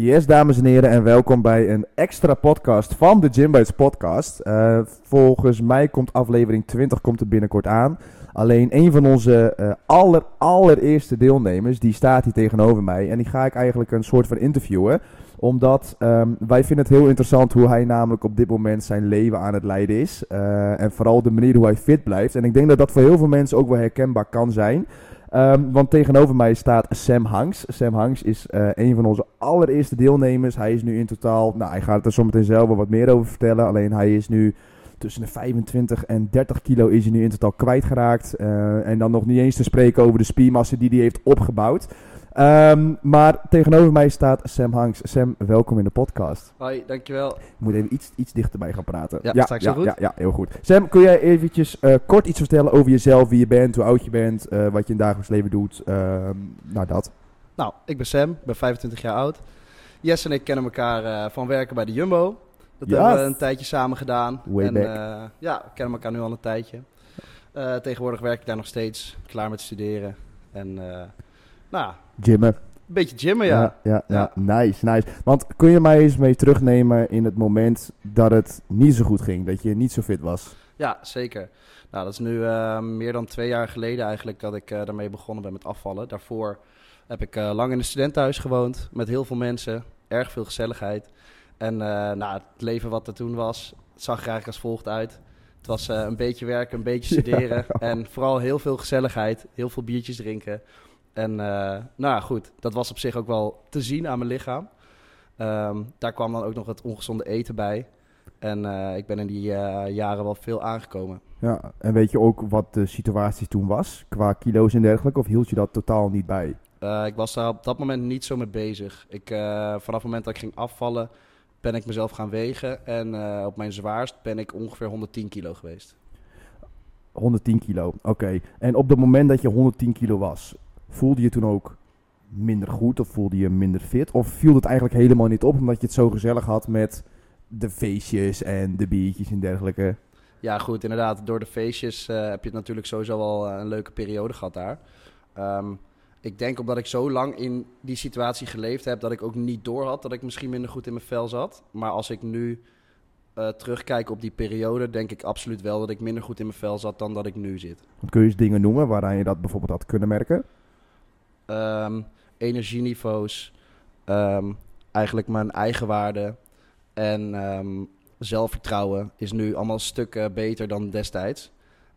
Yes, dames en heren, en welkom bij een extra podcast van de Gymbites podcast. Uh, volgens mij komt aflevering 20 komt er binnenkort aan. Alleen een van onze uh, aller, allereerste deelnemers, die staat hier tegenover mij. En die ga ik eigenlijk een soort van interviewen. Omdat um, wij vinden het heel interessant hoe hij namelijk op dit moment zijn leven aan het leiden is. Uh, en vooral de manier hoe hij fit blijft. En ik denk dat dat voor heel veel mensen ook wel herkenbaar kan zijn. Um, want tegenover mij staat Sam Hanks. Sam Hanks is uh, een van onze allereerste deelnemers. Hij is nu in totaal, nou hij gaat er zometeen zelf wel wat meer over vertellen. Alleen hij is nu tussen de 25 en 30 kilo is hij nu in totaal kwijtgeraakt. Uh, en dan nog niet eens te spreken over de spiermassa die hij heeft opgebouwd. Um, maar tegenover mij staat Sam Hanks. Sam, welkom in de podcast. Hoi, dankjewel. Ik moet even iets, iets dichterbij gaan praten. Ja, ja, ja, goed? ja, ja, heel goed. Sam, kun jij eventjes uh, kort iets vertellen over jezelf, wie je bent, hoe oud je bent, uh, wat je in dagelijks leven doet? Uh, nou, dat. Nou, ik ben Sam, ik ben 25 jaar oud. Jess en ik kennen elkaar uh, van werken bij de Jumbo. Dat hebben we een tijdje samen gedaan. Way en back. ja, we kennen elkaar nu al een tijdje. Tegenwoordig werk ik daar nog steeds, klaar met studeren. En nou, Een beetje gymmen, ja. Ja, ja, ja. Nice, nice. Want kun je mij eens mee terugnemen in het moment dat het niet zo goed ging, dat je niet zo fit was? Ja, zeker. Nou, dat is nu uh, meer dan twee jaar geleden eigenlijk dat ik uh, daarmee begonnen ben met afvallen. Daarvoor heb ik uh, lang in een studentenhuis gewoond met heel veel mensen, erg veel gezelligheid. En nou, het leven wat er toen was, zag er eigenlijk als volgt uit. Het was een beetje werken, een beetje studeren ja. en vooral heel veel gezelligheid, heel veel biertjes drinken. En uh, nou ja, goed, dat was op zich ook wel te zien aan mijn lichaam. Um, daar kwam dan ook nog het ongezonde eten bij. En uh, ik ben in die uh, jaren wel veel aangekomen. Ja, en weet je ook wat de situatie toen was, qua kilo's en dergelijke, of hield je dat totaal niet bij? Ik was daar op dat moment niet zo mee bezig. Ik, vanaf het moment dat ik ging afvallen, ben ik mezelf gaan wegen. En op mijn zwaarst ben ik ongeveer 110 kilo geweest. 110 kilo, oké. Okay. En op het moment dat je 110 kilo was, voelde je toen ook minder goed of voelde je minder fit? Of viel het eigenlijk helemaal niet op omdat je het zo gezellig had met de feestjes en de biertjes en dergelijke? Ja, goed, inderdaad. Door de feestjes uh, heb je natuurlijk sowieso wel een leuke periode gehad daar. Um, ik denk omdat ik zo lang in die situatie geleefd heb, dat ik ook niet door had dat ik misschien minder goed in mijn vel zat. Maar als ik nu uh, terugkijk op die periode, denk ik absoluut wel dat ik minder goed in mijn vel zat dan dat ik nu zit. Kun je eens dingen noemen waaraan je dat bijvoorbeeld had kunnen merken? Um, energieniveaus, um, eigenlijk mijn eigenwaarde en um, zelfvertrouwen is nu allemaal stukken beter dan destijds.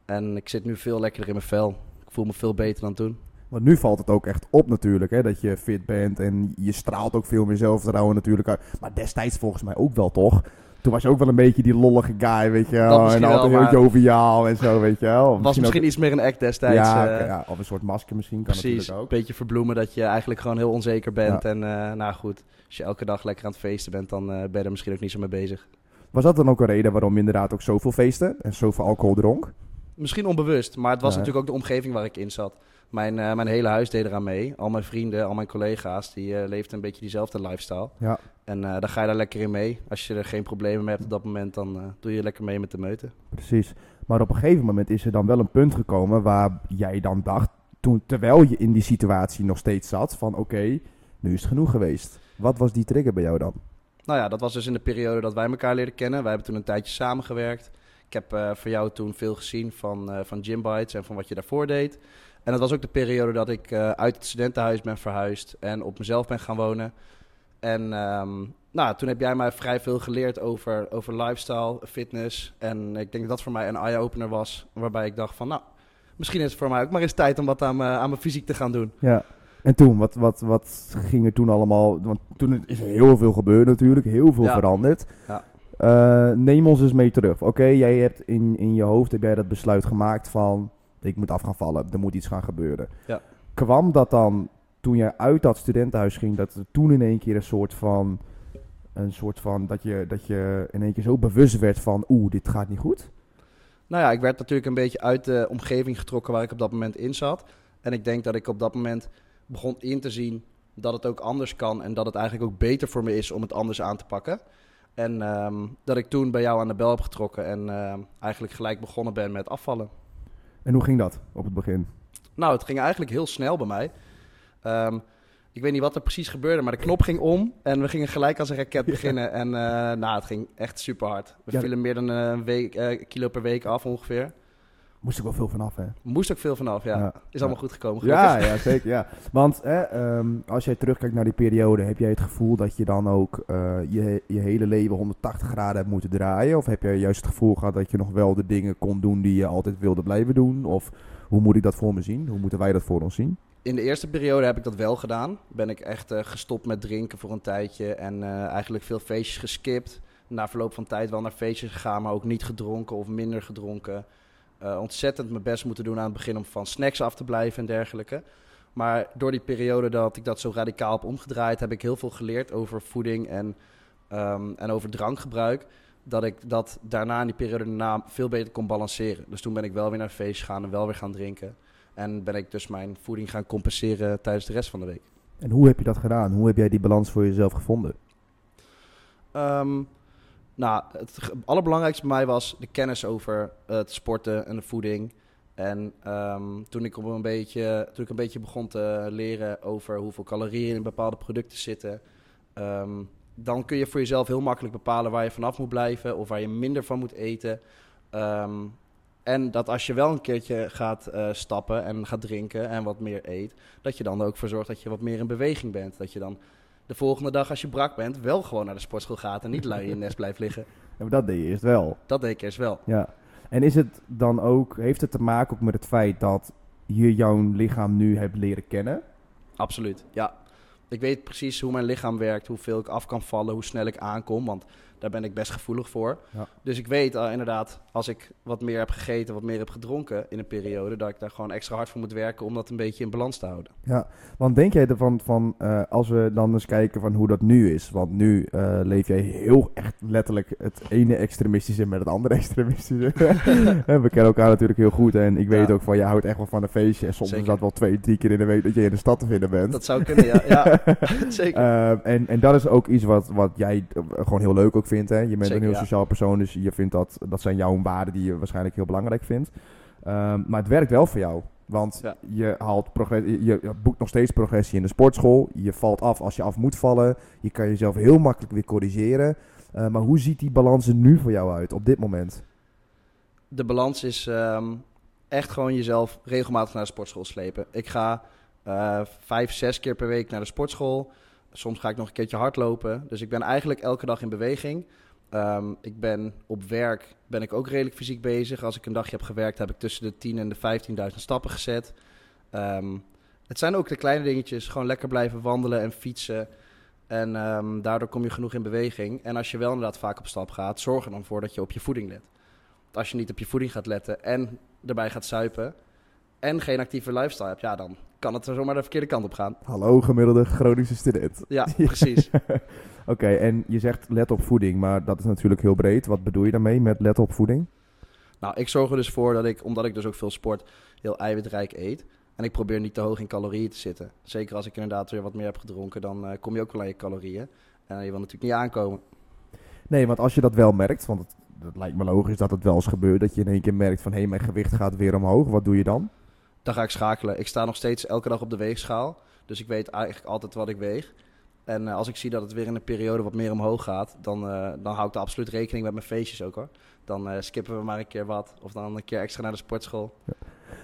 En ik zit nu veel lekkerder in mijn vel. Ik voel me veel beter dan toen. Want nu valt het ook echt op natuurlijk, hè, dat je fit bent en je straalt ook veel meer zelfvertrouwen natuurlijk uit. Maar destijds volgens mij ook wel, toch? Toen was je ook wel een beetje die lollige guy, weet je wel. En altijd heel joviaal en zo, weet je wel. Was misschien, misschien ook... iets meer een act destijds. Ja, uh, ja, of een soort masker misschien, kan precies, natuurlijk ook. een beetje verbloemen dat je eigenlijk gewoon heel onzeker bent. Ja. En uh, nou goed, als je elke dag lekker aan het feesten bent, dan uh, ben je er misschien ook niet zo mee bezig. Was dat dan ook een reden waarom je inderdaad ook zoveel feesten en zoveel alcohol dronk? Misschien onbewust, maar het was natuurlijk ook de omgeving waar ik in zat. Mijn, uh, mijn hele huis deed eraan mee. Al mijn vrienden, al mijn collega's, die uh, leefden een beetje diezelfde lifestyle. Ja. En uh, dan ga je daar lekker in mee. Als je er geen problemen mee hebt op dat moment, dan doe je lekker mee met de meute. Precies. Maar op een gegeven moment is er dan wel een punt gekomen waar jij dan dacht, toen, terwijl je in die situatie nog steeds zat, van oké, okay, nu is het genoeg geweest. Wat was die trigger bij jou dan? Nou ja, dat was dus in de periode dat wij elkaar leerden kennen. Wij hebben toen een tijdje samengewerkt. Ik heb uh, voor jou toen veel gezien van, uh, van Gym Bites en van wat je daarvoor deed. En dat was ook de periode dat ik uh, uit het studentenhuis ben verhuisd en op mezelf ben gaan wonen. En um, nou, toen heb jij mij vrij veel geleerd over, over lifestyle, fitness. En ik denk dat dat voor mij een eye-opener was, waarbij ik dacht van, nou, misschien is het voor mij ook maar eens tijd om wat aan, mijn, aan mijn fysiek te gaan doen. Ja. En toen, wat, wat, wat ging er toen allemaal? Want toen is er heel veel gebeurd natuurlijk, heel veel Ja. veranderd. Ja. Eh, neem ons eens mee terug. Oké, jij hebt in, in je hoofd heb jij dat besluit gemaakt van ik moet af gaan vallen, er moet iets gaan gebeuren. Ja. Kwam dat dan toen jij uit dat studentenhuis ging, dat er toen in één keer een soort van een soort van dat je, dat je in één keer zo bewust werd van oeh, dit gaat niet goed? Nou ja, ik werd natuurlijk een beetje uit de omgeving getrokken waar ik op dat moment in zat. En ik denk dat ik op dat moment begon in te zien dat het ook anders kan. En dat het eigenlijk ook beter voor me is om het anders aan te pakken. En ehm, dat ik toen bij jou aan de bel heb getrokken en ehm, eigenlijk gelijk begonnen ben met afvallen. En hoe ging dat op het begin? Nou, het ging eigenlijk heel snel bij mij. Ehm, ik weet niet wat er precies gebeurde, maar de knop ging om en we gingen gelijk als een raket beginnen. En uh, nou, het ging echt super hard. We Ja. vielen meer dan een week, eh, kilo per week af ongeveer. Moest ik wel veel vanaf, hè? Moest ook veel vanaf, ja. Ja. Is allemaal goed gekomen. gelukkig. Ja, ja, zeker. Ja. Want hè, ehm, als jij terugkijkt naar die periode, heb jij het gevoel dat je dan ook eh, je, je hele leven 180 graden hebt moeten draaien? Of heb jij juist het gevoel gehad dat je nog wel de dingen kon doen die je altijd wilde blijven doen? Of hoe moet ik dat voor me zien? Hoe moeten wij dat voor ons zien? In de eerste periode heb ik dat wel gedaan. Ben ik echt eh, gestopt met drinken voor een tijdje en eh, eigenlijk veel feestjes geskipt. Na verloop van tijd wel naar feestjes gegaan, maar ook niet gedronken of minder gedronken. Eh, ontzettend mijn best moeten doen aan het begin om van snacks af te blijven en dergelijke. Maar door die periode dat ik dat zo radicaal heb omgedraaid, heb ik heel veel geleerd over voeding en, ehm, en over drankgebruik. Dat ik dat daarna in die periode daarna veel beter kon balanceren. Dus toen ben ik wel weer naar feest gegaan en wel weer gaan drinken. En ben ik dus mijn voeding gaan compenseren tijdens de rest van de week. En hoe heb je dat gedaan? Hoe heb jij die balans voor jezelf gevonden? Ehm, nou, het allerbelangrijkste bij mij was de kennis over het sporten en de voeding. En ehm, toen, ik een beetje, toen ik een beetje begon te leren over hoeveel calorieën in bepaalde producten zitten, ehm, dan kun je voor jezelf heel makkelijk bepalen waar je vanaf moet blijven of waar je minder van moet eten. Ehm, en dat als je wel een keertje gaat eh, stappen en gaat drinken en wat meer eet, dat je dan er ook voor zorgt dat je wat meer in beweging bent. Dat je dan de volgende dag als je brak bent wel gewoon naar de sportschool gaat en niet lui in je nest blijft liggen. Ja, maar dat deed je eerst wel. Dat deed ik eerst wel. Ja. En is het dan ook, heeft het te maken ook met het feit dat je jouw lichaam nu hebt leren kennen? Absoluut, ja. Ik weet precies hoe mijn lichaam werkt, hoeveel ik af kan vallen, hoe snel ik aankom, want daar ben ik best gevoelig voor. Ja. Dus ik weet eh, inderdaad, als ik wat meer heb gegeten, wat meer heb gedronken in een periode, dat ik daar gewoon extra hard voor moet werken om dat een beetje in balans te houden. Ja, want denk jij ervan van, eh, als we dan eens kijken van hoe dat nu is, want nu eh, leef jij heel echt letterlijk het ene extremistische met het andere extremistische. We kennen elkaar natuurlijk heel goed en ik weet Ja. ook van, je houdt echt wel van een feestje en soms Zeker. is dat wel twee, drie keer in de week dat je in de stad te vinden bent. Dat zou kunnen, ja. ja zeker. Eh, en, en dat is ook iets wat, wat jij gewoon heel leuk ook vindt. Hè? Je bent Zeker, een heel ja. sociaal persoon, dus je vindt dat, dat zijn jouw waarden die je waarschijnlijk heel belangrijk vindt. Ehm, maar het werkt wel voor jou. Want Ja. je, haalt je, je boekt nog steeds progressie in de sportschool. Je valt af als je af moet vallen. Je kan jezelf heel makkelijk weer corrigeren. Eh, maar hoe ziet die balans er nu voor jou uit op dit moment? de balans is ehm, echt gewoon jezelf regelmatig naar de sportschool slepen. Ik ga eh, vijf, zes keer per week naar de sportschool. Soms ga ik nog een keertje hardlopen. Dus ik ben eigenlijk elke dag in beweging. Ehm, ik ben op werk ben ik ook redelijk fysiek bezig. Als ik een dagje heb gewerkt, heb ik tussen de 10 en de 15.000 stappen gezet. Ehm, het zijn ook de kleine dingetjes. Gewoon lekker blijven wandelen en fietsen. En ehm, daardoor kom je genoeg in beweging. En als je wel inderdaad vaak op stap gaat, zorg er dan voor dat je op je voeding let. Want als je niet op je voeding gaat letten en erbij gaat suipen en geen actieve lifestyle hebt, ja, dan kan het er zomaar de verkeerde kant op gaan. Hallo gemiddelde Groningse student. Ja, precies. Oké, en je zegt let op voeding, maar dat is natuurlijk heel breed. Wat bedoel je daarmee met let op voeding? Nou, ik zorg er dus voor dat ik, omdat ik dus ook veel sport, heel eiwitrijk eet. En ik probeer niet te hoog in calorieën te zitten. Zeker als ik inderdaad weer wat meer heb gedronken, dan eh, kom je ook wel aan je calorieën. En je wil natuurlijk niet aankomen. Nee, want als je dat wel merkt, want het, het lijkt me logisch dat het wel eens gebeurt, dat je in één keer merkt van hé, mijn gewicht gaat weer omhoog. Wat doe je dan? Dan ga ik schakelen. Ik sta nog steeds elke dag op de weegschaal. Dus ik weet eigenlijk altijd wat ik weeg. En eh, als ik zie dat het weer in een periode wat meer omhoog gaat, dan, eh, dan hou ik er absoluut rekening met mijn feestjes ook hoor. Dan eh, skippen we maar een keer wat. Of dan een keer extra naar de sportschool.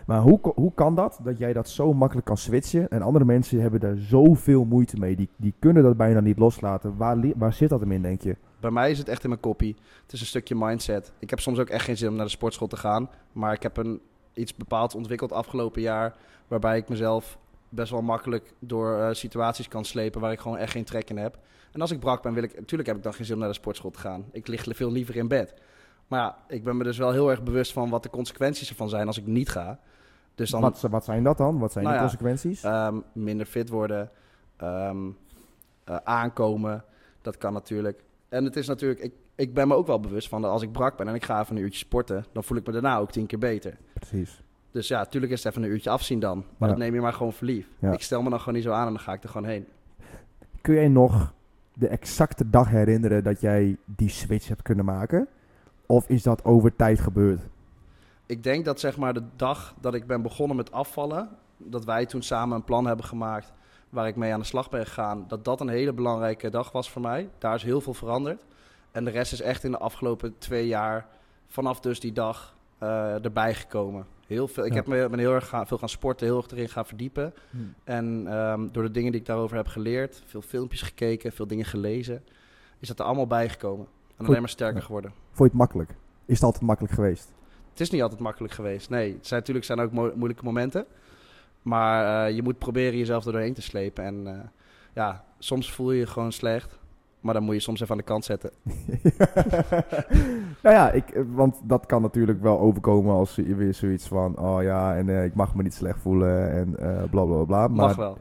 Maar hoe, hoe kan dat, dat jij dat zo makkelijk kan switchen en andere mensen hebben daar zoveel moeite mee? Die, die kunnen dat bijna niet loslaten. Waar, waar zit dat hem in, denk je? Bij mij is het echt in mijn koppie. Het is een stukje mindset. Ik heb soms ook echt geen zin om naar de sportschool te gaan. Maar ik heb een, iets bepaald ontwikkeld afgelopen jaar. Waarbij ik mezelf best wel makkelijk door eh, situaties kan slepen waar ik gewoon echt geen trek in heb. En als ik brak ben, wil ik. Natuurlijk heb ik dan geen zin om naar de sportschool te gaan. Ik lig veel liever in bed. Maar ja, ik ben me dus wel heel erg bewust van wat de consequenties ervan zijn als ik niet ga. Dus dan Wat, wat zijn dat dan? Wat zijn Nou de ja, consequenties? Ehm, minder fit worden, ehm, eh, aankomen, dat kan natuurlijk. En het is natuurlijk, ik, ik ben me ook wel bewust van dat als ik brak ben en ik ga even een uurtje sporten, dan voel ik me daarna ook tien keer beter. Precies. Dus ja, natuurlijk is het even een uurtje afzien dan, maar Ja. dat neem je maar gewoon voor lief. Ja. Ik stel me dan gewoon niet zo aan en dan ga ik er gewoon heen. Kun jij nog de exacte dag herinneren dat jij die switch hebt kunnen maken? Of is dat over tijd gebeurd? Ik denk dat zeg maar de dag dat ik ben begonnen met afvallen, dat wij toen samen een plan hebben gemaakt waar ik mee aan de slag ben gegaan, dat dat een hele belangrijke dag was voor mij. Daar is heel veel veranderd. En de rest is echt in de afgelopen twee jaar, vanaf dus die dag, uh, erbij gekomen. Heel veel, ik heb me, ben heel erg gaan, veel gaan sporten, heel erg erin gaan verdiepen. Hmm. En um, door de dingen die ik daarover heb geleerd, veel filmpjes gekeken, veel dingen gelezen, is dat er allemaal bijgekomen. En alleen maar sterker geworden. Vond je het makkelijk? Is het altijd makkelijk geweest? Het is niet altijd makkelijk geweest. Nee, het zijn, natuurlijk zijn ook moeilijke momenten. Maar uh, je moet proberen jezelf er doorheen te slepen. En uh, ja, soms voel je je gewoon slecht. Maar dan moet je soms even aan de kant zetten. nou ja, ik, want dat kan natuurlijk wel overkomen als je weer zoiets van... Oh ja, en uh, ik mag me niet slecht voelen en uh, bla bla bla. Maar, mag wel.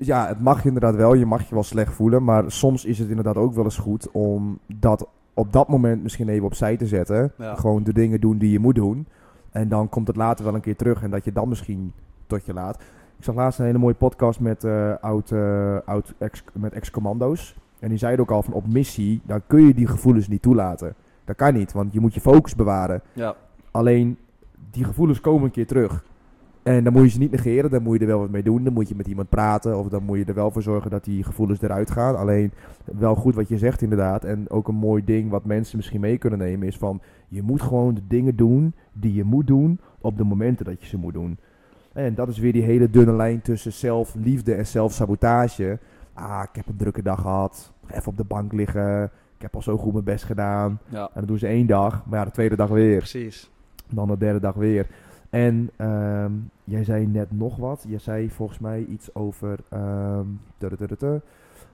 Ja, het mag inderdaad wel. Je mag je wel slecht voelen. Maar soms is het inderdaad ook wel eens goed om dat op dat moment misschien even opzij te zetten. Gewoon de dingen doen die je moet doen. En dan komt het later wel een keer terug. En dat je dan misschien tot je laat. Ik zag laatst een hele mooie podcast met, uh, oud, uh, oud ex, met ex-commando's. En die zeiden ook al van op missie, dan kun je die gevoelens niet toelaten. Dat kan niet, want je moet je focus bewaren. Ja. Alleen, die gevoelens komen een keer terug. En dan moet je ze niet negeren, dan moet je er wel wat mee doen. Dan moet je met iemand praten of dan moet je er wel voor zorgen dat die gevoelens eruit gaan. Alleen wel goed wat je zegt inderdaad. En ook een mooi ding wat mensen misschien mee kunnen nemen is van... Je moet gewoon de dingen doen die je moet doen op de momenten dat je ze moet doen. En dat is weer die hele dunne lijn tussen zelfliefde en zelfsabotage. Ah, ik heb een drukke dag gehad. Even op de bank liggen. Ik heb al zo goed mijn best gedaan. Ja. En dan doen ze één dag, maar ja, de tweede dag weer. Precies. Dan de derde dag weer. En ehm, jij zei net nog wat. Je zei volgens mij iets over. Um,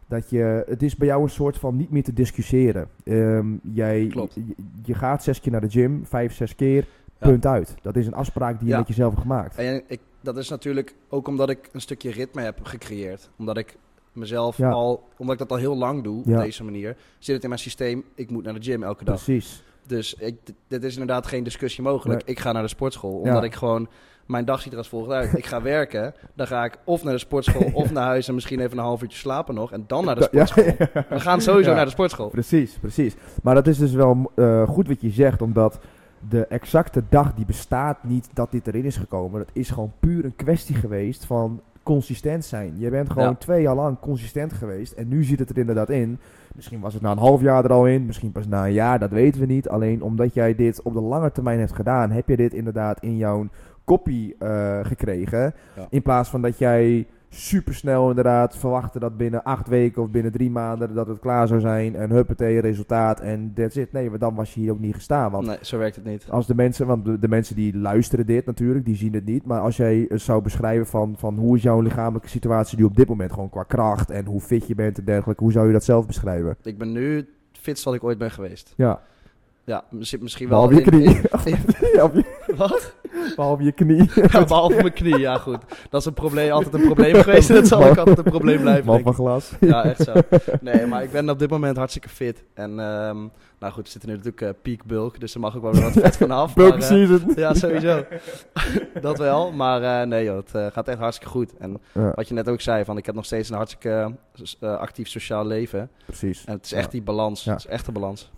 dat je, het is bij jou een soort van niet meer te discussiëren. Um, jij, Klopt. Je, je, gaat zes keer naar de gym, vijf, zes keer, punt uit. Dat is een afspraak die je met jezelf hebt gemaakt. En ik, dat is natuurlijk ook omdat ik een stukje ritme heb gecreëerd. Omdat ik mezelf al, omdat ik dat al heel lang doe op deze manier, zit het in mijn systeem, ik moet naar de gym elke dag. Precies. Dus ik, dit is inderdaad geen discussie mogelijk. Ik ga naar de sportschool, omdat ik gewoon... Mijn dag ziet er als volgt uit. Ik ga werken, dan ga ik of naar de sportschool of naar huis en misschien even een half uurtje slapen nog. En dan naar de sportschool. We gaan sowieso naar de sportschool. Precies, precies. Maar dat is dus wel uh, goed wat je zegt, omdat de exacte dag die bestaat niet dat dit erin is gekomen. Dat is gewoon puur een kwestie geweest van consistent zijn. Je bent gewoon twee jaar lang consistent geweest en nu zit het er inderdaad in. Misschien was het na een half jaar er al in, misschien pas na een jaar, dat weten we niet. Alleen omdat jij dit op de lange termijn hebt gedaan, heb je dit inderdaad in jouw kopie uh, gekregen. In plaats van dat jij super snel inderdaad verwachten dat binnen acht weken of binnen drie maanden dat het klaar zou zijn. En huppatee, resultaat en that's it. Nee, maar dan was je hier ook niet gestaan. Want nee, zo werkt het niet. Als de mensen, want de, de, mensen die luisteren dit natuurlijk, die zien het niet. Maar als jij zou beschrijven van, van hoe is jouw lichamelijke situatie nu op dit moment, gewoon qua kracht en hoe fit je bent en dergelijke. Hoe zou je dat zelf beschrijven? Ik ben nu het fitst wat ik ooit ben geweest. Ja. Ja, misschien wel. Je knie. Wat? Behalve je knie. Ja, behalve mijn knie, ja goed. Dat is een probleem, altijd een probleem geweest en dat zal ook altijd een probleem blijven. Man van glas. Ja, echt zo. Nee, maar ik ben op dit moment hartstikke fit. En um, nou goed, we zitten nu natuurlijk uh, peak bulk, dus er mag ook wel weer wat vet vanaf. bulk maar, uh, season. Ja, sowieso. dat wel, maar uh, nee joh, het gaat echt hartstikke goed. En ja. wat je net ook zei, van ik heb nog steeds een hartstikke actief sociaal leven. Precies. En het is echt die balans, het is echt de balans.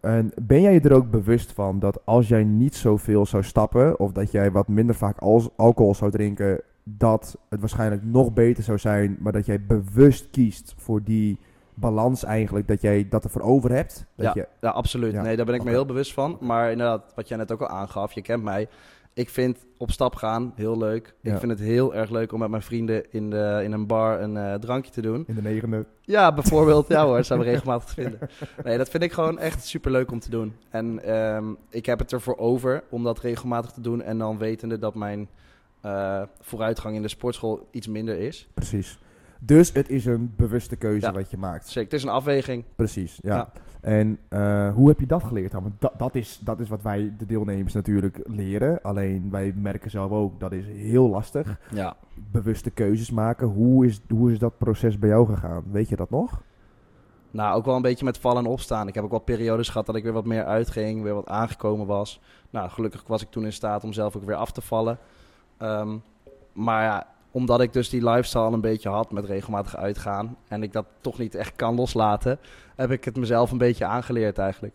En ben jij je er ook bewust van dat als jij niet zoveel zou stappen, of dat jij wat minder vaak alcohol zou drinken, dat het waarschijnlijk nog beter zou zijn, maar dat jij bewust kiest voor die balans eigenlijk, dat jij dat ervoor over hebt? Dat ja, je... ja, absoluut. Nee, daar ben ik me heel bewust van. Maar inderdaad, wat jij net ook al aangaf, je kent mij. Ik vind op stap gaan heel leuk. Ik vind het heel erg leuk om met mijn vrienden in, de, in een bar een uh, drankje te doen. In de negende. Ja, bijvoorbeeld. ja hoor, dat zijn we regelmatig te vinden. Nee, dat vind ik gewoon echt super leuk om te doen. En um, ik heb het ervoor over om dat regelmatig te doen. En dan wetende dat mijn uh, vooruitgang in de sportschool iets minder is. Precies. Dus het is een bewuste keuze ja, wat je maakt. Zeker, het is een afweging. Precies, ja. ja. En uh, hoe heb je dat geleerd dan? Want dat, dat, is, dat is wat wij, de deelnemers, natuurlijk leren. Alleen wij merken zelf ook, dat is heel lastig. Ja. Bewuste keuzes maken. Hoe is, hoe is dat proces bij jou gegaan? Weet je dat nog? Nou, ook wel een beetje met vallen en opstaan. Ik heb ook wel periodes gehad dat ik weer wat meer uitging, weer wat aangekomen was. Nou, gelukkig was ik toen in staat om zelf ook weer af te vallen. Um, maar ja, omdat ik dus die lifestyle een beetje had met regelmatig uitgaan en ik dat toch niet echt kan loslaten, heb ik het mezelf een beetje aangeleerd eigenlijk.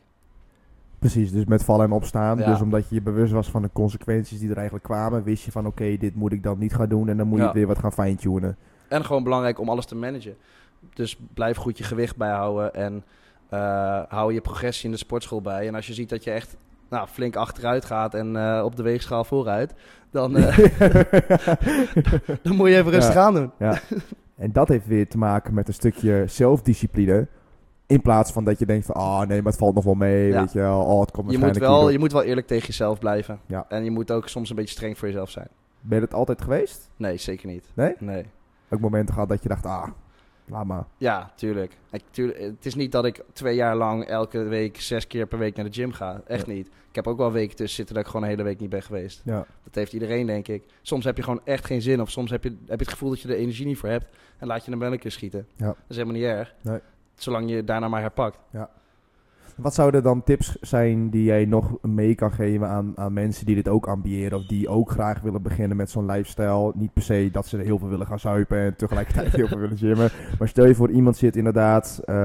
Precies, dus met vallen en opstaan. Dus omdat je je bewust was van de consequenties die er eigenlijk kwamen, wist je van oké, dit moet ik dan niet gaan doen en dan moet je weer wat gaan fine-tunen. En gewoon belangrijk om alles te managen. Dus blijf goed je gewicht bijhouden en eh, hou je progressie in de sportschool bij. En als je ziet dat je echt nou, flink achteruit gaat en eh, op de weegschaal vooruit, dan, eh, dan moet je even rustig aan doen. Ja. En dat heeft weer te maken met een stukje zelfdiscipline. In plaats van dat je denkt van, ah nee, maar het valt nog wel mee, Ja. weet je wel. Oh, het komt Je moet, wel, je moet wel eerlijk tegen jezelf blijven. Ja. En je moet ook soms een beetje streng voor jezelf zijn. Ben je dat altijd geweest? Nee, zeker niet. Nee? Nee. Ook momenten gehad dat je dacht, ah, laat maar. Ja, tuurlijk. Ik, tuurlijk. Het is niet dat ik twee jaar lang elke week zes keer per week naar de gym ga. Echt niet. Ik heb ook wel weken tussen zitten dat ik gewoon een hele week niet ben geweest. Ja. Dat heeft iedereen, denk ik. Soms heb je gewoon echt geen zin. Of soms heb je, heb je het gevoel dat je er energie niet voor hebt. En laat je hem wel een keer schieten. Ja. Dat is helemaal niet erg. Nee. Zolang je daarna maar herpakt. Wat zouden dan tips zijn die jij nog mee kan geven aan, aan mensen die dit ook ambiëren? Of die ook graag willen beginnen met zo'n lifestyle? Niet per se dat ze heel veel willen gaan zuipen en tegelijkertijd heel veel willen gymmen. Maar stel je voor iemand zit inderdaad, eh,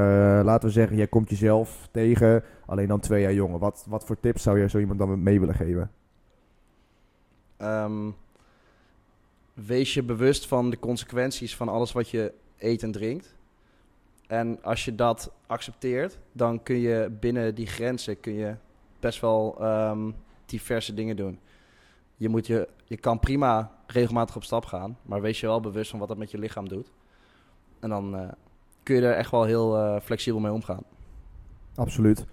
laten we zeggen, jij komt jezelf tegen, alleen dan twee jaar jonger. Wat, wat voor tips zou je zo iemand dan mee willen geven? Ehm, wees je bewust van de consequenties van alles wat je eet en drinkt. En als je dat accepteert, dan kun je binnen die grenzen kun je best wel ehm, diverse dingen doen. Je, moet je, je kan prima regelmatig op stap gaan, maar wees je wel bewust van wat dat met je lichaam doet. En dan eh, kun je er echt wel heel eh, flexibel mee omgaan. Absoluut.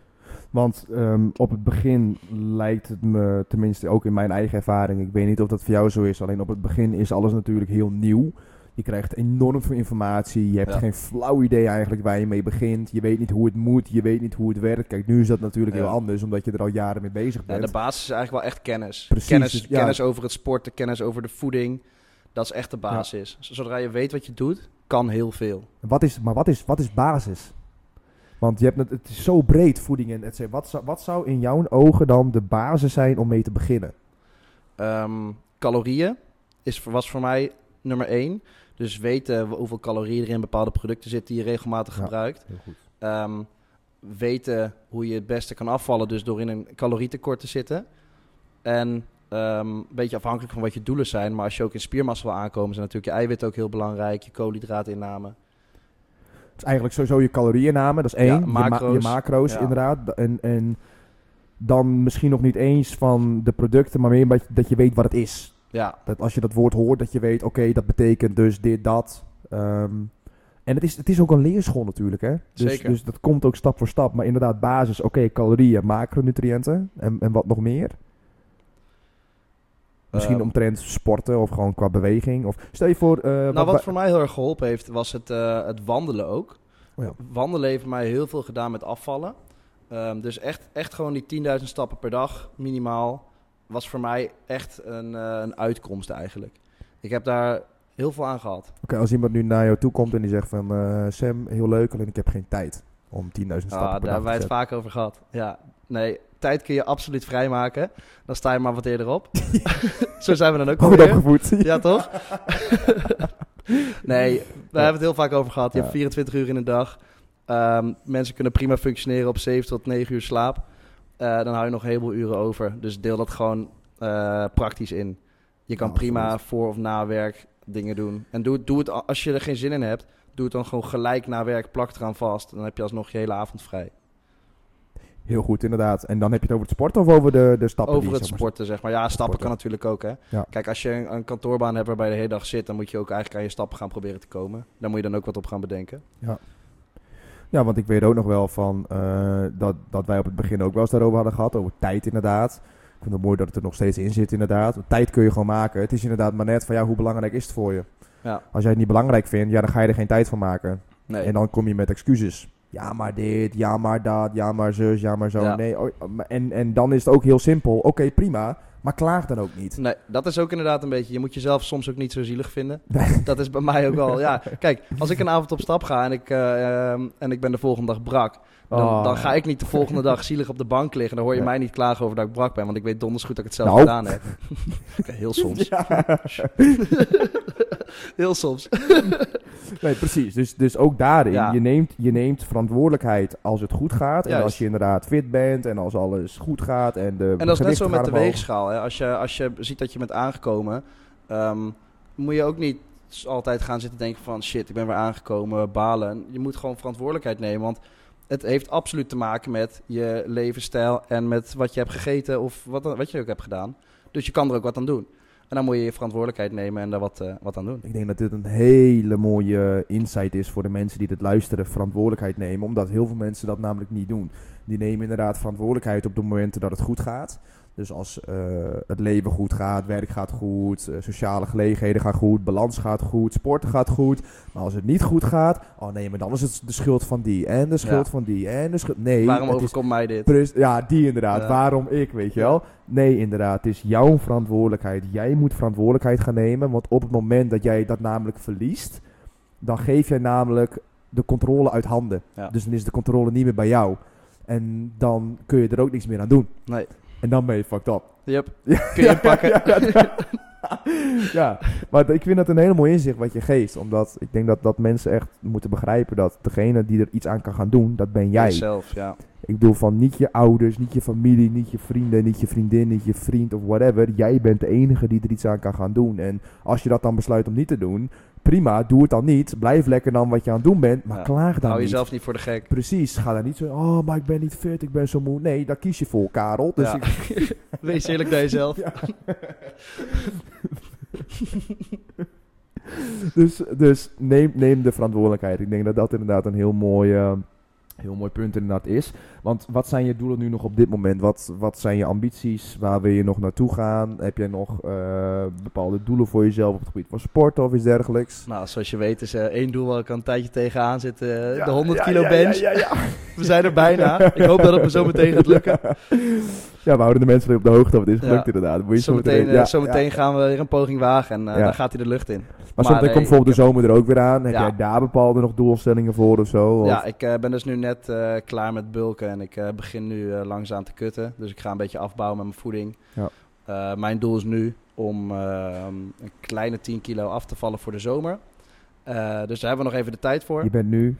Want ehm, op het begin lijkt het me, tenminste ook in mijn eigen ervaring, ik weet niet of dat voor jou zo is, alleen op het begin is alles natuurlijk heel nieuw. Je krijgt enorm veel informatie, je hebt Ja. geen flauw idee eigenlijk waar je mee begint, je weet niet hoe het moet, je weet niet hoe het werkt. Kijk, nu is dat natuurlijk Ja. heel anders, omdat je er al jaren mee bezig Ja, bent. de basis is eigenlijk wel echt kennis. Precies, kennis, dus ja. kennis over het sporten, kennis over de voeding. Dat is echt de basis. Zodra je weet wat je doet, kan heel veel. Wat is, maar wat is, wat is basis? Want je hebt het, het is zo breed, voeding en et cetera. Wat zou, wat zou in jouw ogen dan de basis zijn om mee te beginnen? Ehm, calorieën is, was voor mij nummer één. Dus weten hoeveel calorieën er in bepaalde producten zitten die je regelmatig Ja. gebruikt. Heel goed. Ehm, weten hoe je het beste kan afvallen, dus door in een calorietekort te zitten. En ehm, een beetje afhankelijk van wat je doelen zijn. Maar als je ook in spiermassa wil aankomen, zijn natuurlijk je eiwit ook heel belangrijk. Je koolhydraatinname. Het is eigenlijk sowieso je calorieinname, dat is één. Ja, Je, ma- macro's. je macro's, Ja. inderdaad. En, en dan misschien nog niet eens van de producten, maar meer dat je weet wat het is. Ja, Dat als je dat woord hoort, dat je weet, oké, dat betekent dus dit, dat. Ehm, en het is, het is ook een leerschool natuurlijk, hè? Dus, Zeker. dus dat komt ook stap voor stap. Maar inderdaad, basis, oké, calorieën, macronutriënten en, en wat nog meer. Misschien Ehm, omtrent sporten of gewoon qua beweging. Of stel je voor... eh, nou, wat voor mij heel erg geholpen heeft, was het, eh, het wandelen ook. Oh ja. Wandelen heeft mij heel veel gedaan met afvallen. Ehm, dus echt, echt gewoon die 10.000 stappen per dag minimaal was voor mij echt een, eh, een uitkomst eigenlijk. Ik heb daar heel veel aan gehad. Oké, als iemand nu naar jou toe komt en die zegt van... eh, Sam, heel leuk, alleen ik heb geen tijd om 10.000 stappen Ah, per daar dag hebben wij het vaak over gehad. Ja, nee, tijd kun je absoluut vrijmaken. Dan sta je maar wat eerder op. Zo zijn we dan ook. Goed opgevoed. Ja, toch? nee, we hebben het heel vaak over gehad. Je Ja. hebt 24 uur in een dag. Ehm, mensen kunnen prima functioneren op 7 tot 9 uur slaap. Eh, dan hou je nog een heleboel uren over. Dus deel dat gewoon eh, praktisch in. Je kan Ja, prima voor of na werk dingen doen. En doe, doe het als je er geen zin in hebt. Doe het dan gewoon gelijk na werk. Plak eraan vast. Dan heb je alsnog je hele avond vrij. Heel goed, inderdaad. En dan heb je het over het sporten of over de, de stappen? Over die, het zeg maar, sporten, zeg maar. Ja, stappen Sporten. kan natuurlijk ook, hè. Ja. Kijk, als je een, een kantoorbaan hebt waarbij je de hele dag zit... dan moet je ook eigenlijk aan je stappen gaan proberen te komen. Daar moet je dan ook wat op gaan bedenken. Ja, want ik weet ook nog wel van eh, dat, dat wij op het begin ook wel eens daarover hadden gehad. Over tijd inderdaad. Ik vind het mooi dat het er nog steeds in zit inderdaad. Want tijd kun je gewoon maken. Het is inderdaad maar net van ja, hoe belangrijk is het voor je? Ja. Als jij het niet belangrijk vindt, ja, dan ga je er geen tijd van maken. Nee. En dan kom je met excuses. Ja, maar dit, ja, maar dat, ja, maar zus, ja, maar zo. Ja. Nee, oh, maar- en, en dan is het ook heel simpel. Oké, prima, maar klaag dan ook niet. Nee, dat is ook inderdaad een beetje. Je moet jezelf soms ook niet zo zielig vinden. Nee. Dat is bij mij ook wel. Ja, kijk, als ik een avond op stap ga en ik, eh, ehm, en ik ben de volgende dag brak. Dan, Oh. dan ga ik niet de volgende dag zielig op de bank liggen. Dan hoor je mij niet klagen over dat ik brak ben. Want ik weet donders goed dat ik het zelf Nou. gedaan heb. Heel soms. Heel soms. Nee, precies. Dus, dus ook daarin, Ja. je, neemt, je neemt verantwoordelijkheid als het goed gaat. En Juist. als je inderdaad fit bent en als alles goed gaat. En, de En dat is net zo met de weegschaal. Hè. Als, je, als je ziet dat je bent aangekomen, ehm, moet je ook niet altijd gaan zitten denken van shit, ik ben weer aangekomen, balen. Je moet gewoon verantwoordelijkheid nemen, want het heeft absoluut te maken met je levensstijl en met wat je hebt gegeten of wat, wat je ook hebt gedaan. Dus je kan er ook wat aan doen. En dan moet je je verantwoordelijkheid nemen en daar wat, uh, wat aan doen. Ik denk dat dit een hele mooie insight is voor de mensen die dit luisteren. Verantwoordelijkheid nemen. Omdat heel veel mensen dat namelijk niet doen. Die nemen inderdaad verantwoordelijkheid op de momenten dat het goed gaat. Dus als uh, het leven goed gaat, werk gaat goed, uh, sociale gelegenheden gaan goed, balans gaat goed, sporten gaat goed. Maar als het niet goed gaat, oh nee, maar dan is het de schuld van die en de schuld Ja. van die en de schuld... Nee, Waarom overkomt mij dit? Ja, die inderdaad. Ja. Waarom ik, weet je wel? Nee, inderdaad. Het is jouw verantwoordelijkheid. Jij moet verantwoordelijkheid gaan nemen. Want op het moment dat jij dat namelijk verliest, dan geef jij namelijk de controle uit handen. Ja. Dus dan is de controle niet meer bij jou. En dan kun je er ook niks meer aan doen. Nee. En dan ben je fucked up. Yep. Kun je inpakken. Ja, maar ik vind dat een hele mooi inzicht wat je geeft. Omdat ik denk dat, dat mensen echt moeten begrijpen dat degene die er iets aan kan gaan doen, dat ben jij. Zelf, ja. Ik bedoel van niet je ouders, niet je familie, niet je vrienden, niet je vriendin, niet je vriend of whatever. Jij bent de enige die er iets aan kan gaan doen. En als je dat dan besluit om niet te doen, prima, doe het dan niet. Blijf lekker dan wat je aan het doen bent, maar Ja. klaag dan Hou niet. jezelf niet voor de gek. Precies, ga daar niet zo, oh, maar ik ben niet fit, ik ben zo moe. Nee, daar kies je voor, Karel. Dus Ja. ik, Wees eerlijk naar jezelf. Dus dus neem, neem de verantwoordelijkheid. Ik denk dat dat inderdaad een heel mooi, eh, heel mooi punt inderdaad is. Want wat zijn je doelen nu nog op dit moment? Wat, wat zijn je ambities? Waar wil je nog naartoe gaan? Heb jij nog eh, bepaalde doelen voor jezelf op het gebied van sport of iets dergelijks? Nou, zoals je weet is één doel waar ik al een tijdje tegenaan zit. eh, Ja, de 100 ja, kilo bench. Ja, ja, ja. We zijn er bijna. Ik hoop dat het me zo meteen gaat lukken. Ja, we houden de mensen op de hoogte het is Ja. gelukt inderdaad. Moet je zo Zometeen meteen- eh, ja, zometeen ja. gaan we weer een poging wagen en eh, Ja. dan gaat hij de lucht in. Maar zometeen nee, komt bijvoorbeeld de zomer er ook weer aan. Heb jij daar bepaalde nog doelstellingen voor of zo? Of- Ja, ik eh, ben dus nu net eh, klaar met bulken en ik eh, begin nu eh, langzaam te kutten. Dus ik ga een beetje afbouwen met mijn voeding. Ja. Eh, mijn doel is nu om eh, een kleine 10 kilo af te vallen voor de zomer. Eh, dus daar hebben we nog even de tijd voor. Je bent nu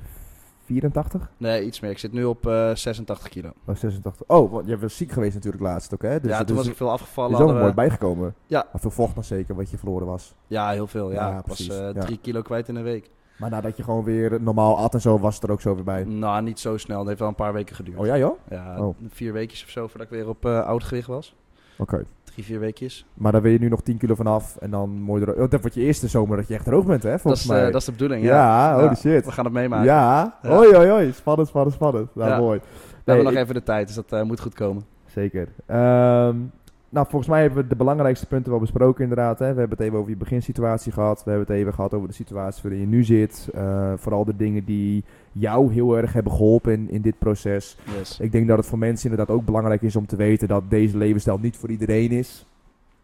84? Nee, iets meer. Ik zit nu op eh 86 kilo. Oh, 86. Oh, want je was ziek geweest natuurlijk laatst ook, hè? Dus ja, toen is, was ik veel is afgevallen. ook nog hadden mooi we- bijgekomen. Ja. Maar veel vocht nog zeker, wat je verloren was. Ja, heel veel. Ja, Ja, ik was precies, eh, ja. drie kilo kwijt in een week. Maar nadat je gewoon weer normaal at en zo, was het er ook zo weer bij. Nou, niet zo snel. Het heeft wel een paar weken geduurd. Oh ja, joh? Ja, Oh. vier weekjes of zo voordat ik weer op eh oud gewicht was. Oké. Drie, vier weekjes. Maar dan ben je nu nog 10 kilo vanaf en dan mooi er... Oh, dat wordt je eerste zomer dat je echt droog bent, hè? Dat Volgens is, mij. eh, dat is de bedoeling, ja, ja. holy Ja, shit. We gaan het meemaken. Ja, Ja. Oei, oei, oei. Spannend, spannend, spannend. Nou, mooi. We hebben nog even de tijd, dus dat eh, moet goed komen. Zeker. Ehm, nou, volgens mij hebben we de belangrijkste punten wel besproken inderdaad. Hè. We hebben het even over je beginsituatie gehad. We hebben het even gehad over de situatie waarin je nu zit. Eh, vooral de dingen die jou heel erg hebben geholpen in, in dit proces. Yes. Ik denk dat het voor mensen inderdaad ook belangrijk is om te weten dat deze levensstijl niet voor iedereen is.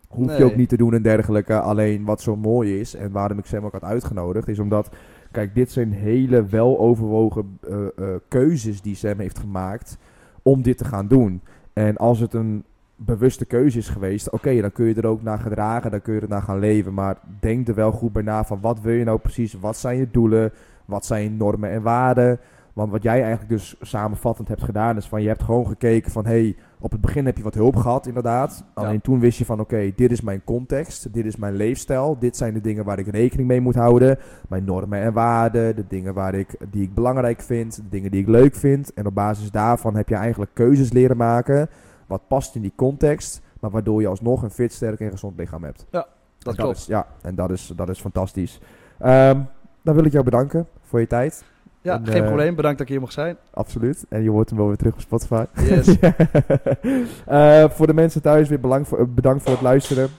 Hoef je ook niet te doen en dergelijke. Alleen wat zo mooi is en waarom ik Sam ook had uitgenodigd, is omdat, kijk, dit zijn hele weloverwogen eh eh keuzes die Sam heeft gemaakt om dit te gaan doen. En als het een bewuste keuze is geweest, oké, dan kun je er ook naar gedragen, dan kun je er naar gaan leven. Maar denk er wel goed bij na van wat wil je nou precies, wat zijn je doelen, wat zijn je normen en waarden. Want wat jij eigenlijk dus samenvattend hebt gedaan, is van je hebt gewoon gekeken van hé, hey, op het begin heb je wat hulp gehad, inderdaad. Alleen toen wist je van oké, dit is mijn context, dit is mijn leefstijl, dit zijn de dingen waar ik rekening mee moet houden. Mijn normen en waarden, de dingen waar ik, die ik belangrijk vind, de dingen die ik leuk vind. En op basis daarvan heb je eigenlijk keuzes leren maken, wat past in die context, maar waardoor je alsnog een fit, sterk en gezond lichaam hebt. Dat En klopt. is, ja, en dat is, dat is fantastisch. Ehm, dan wil ik jou bedanken voor je tijd. Ja, En, geen eh, probleem. Bedankt dat ik hier mocht zijn. Absoluut. En je hoort hem wel weer terug op Spotify. Yes. Eh, voor de mensen thuis weer voor, bedankt voor het luisteren.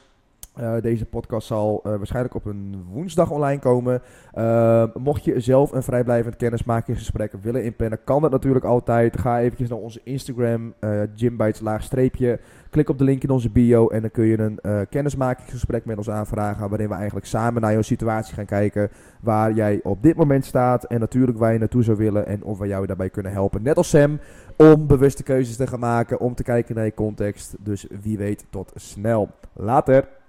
Eh, deze podcast zal eh, waarschijnlijk op een woensdag online komen. Eh, mocht je zelf een vrijblijvend kennismakingsgesprek willen inplannen, kan dat natuurlijk altijd. Ga eventjes naar onze Instagram, eh Gymbites laagstreepje. Klik op de link in onze bio en dan kun je een kennismakingsgesprek met ons aanvragen. Waarin we eigenlijk samen naar jouw situatie gaan kijken. Waar jij op dit moment staat en natuurlijk waar je naartoe zou willen. En of we jou daarbij kunnen helpen. Net als Sam, om bewuste keuzes te gaan maken. Om te kijken naar je context. Dus wie weet, tot snel. Later.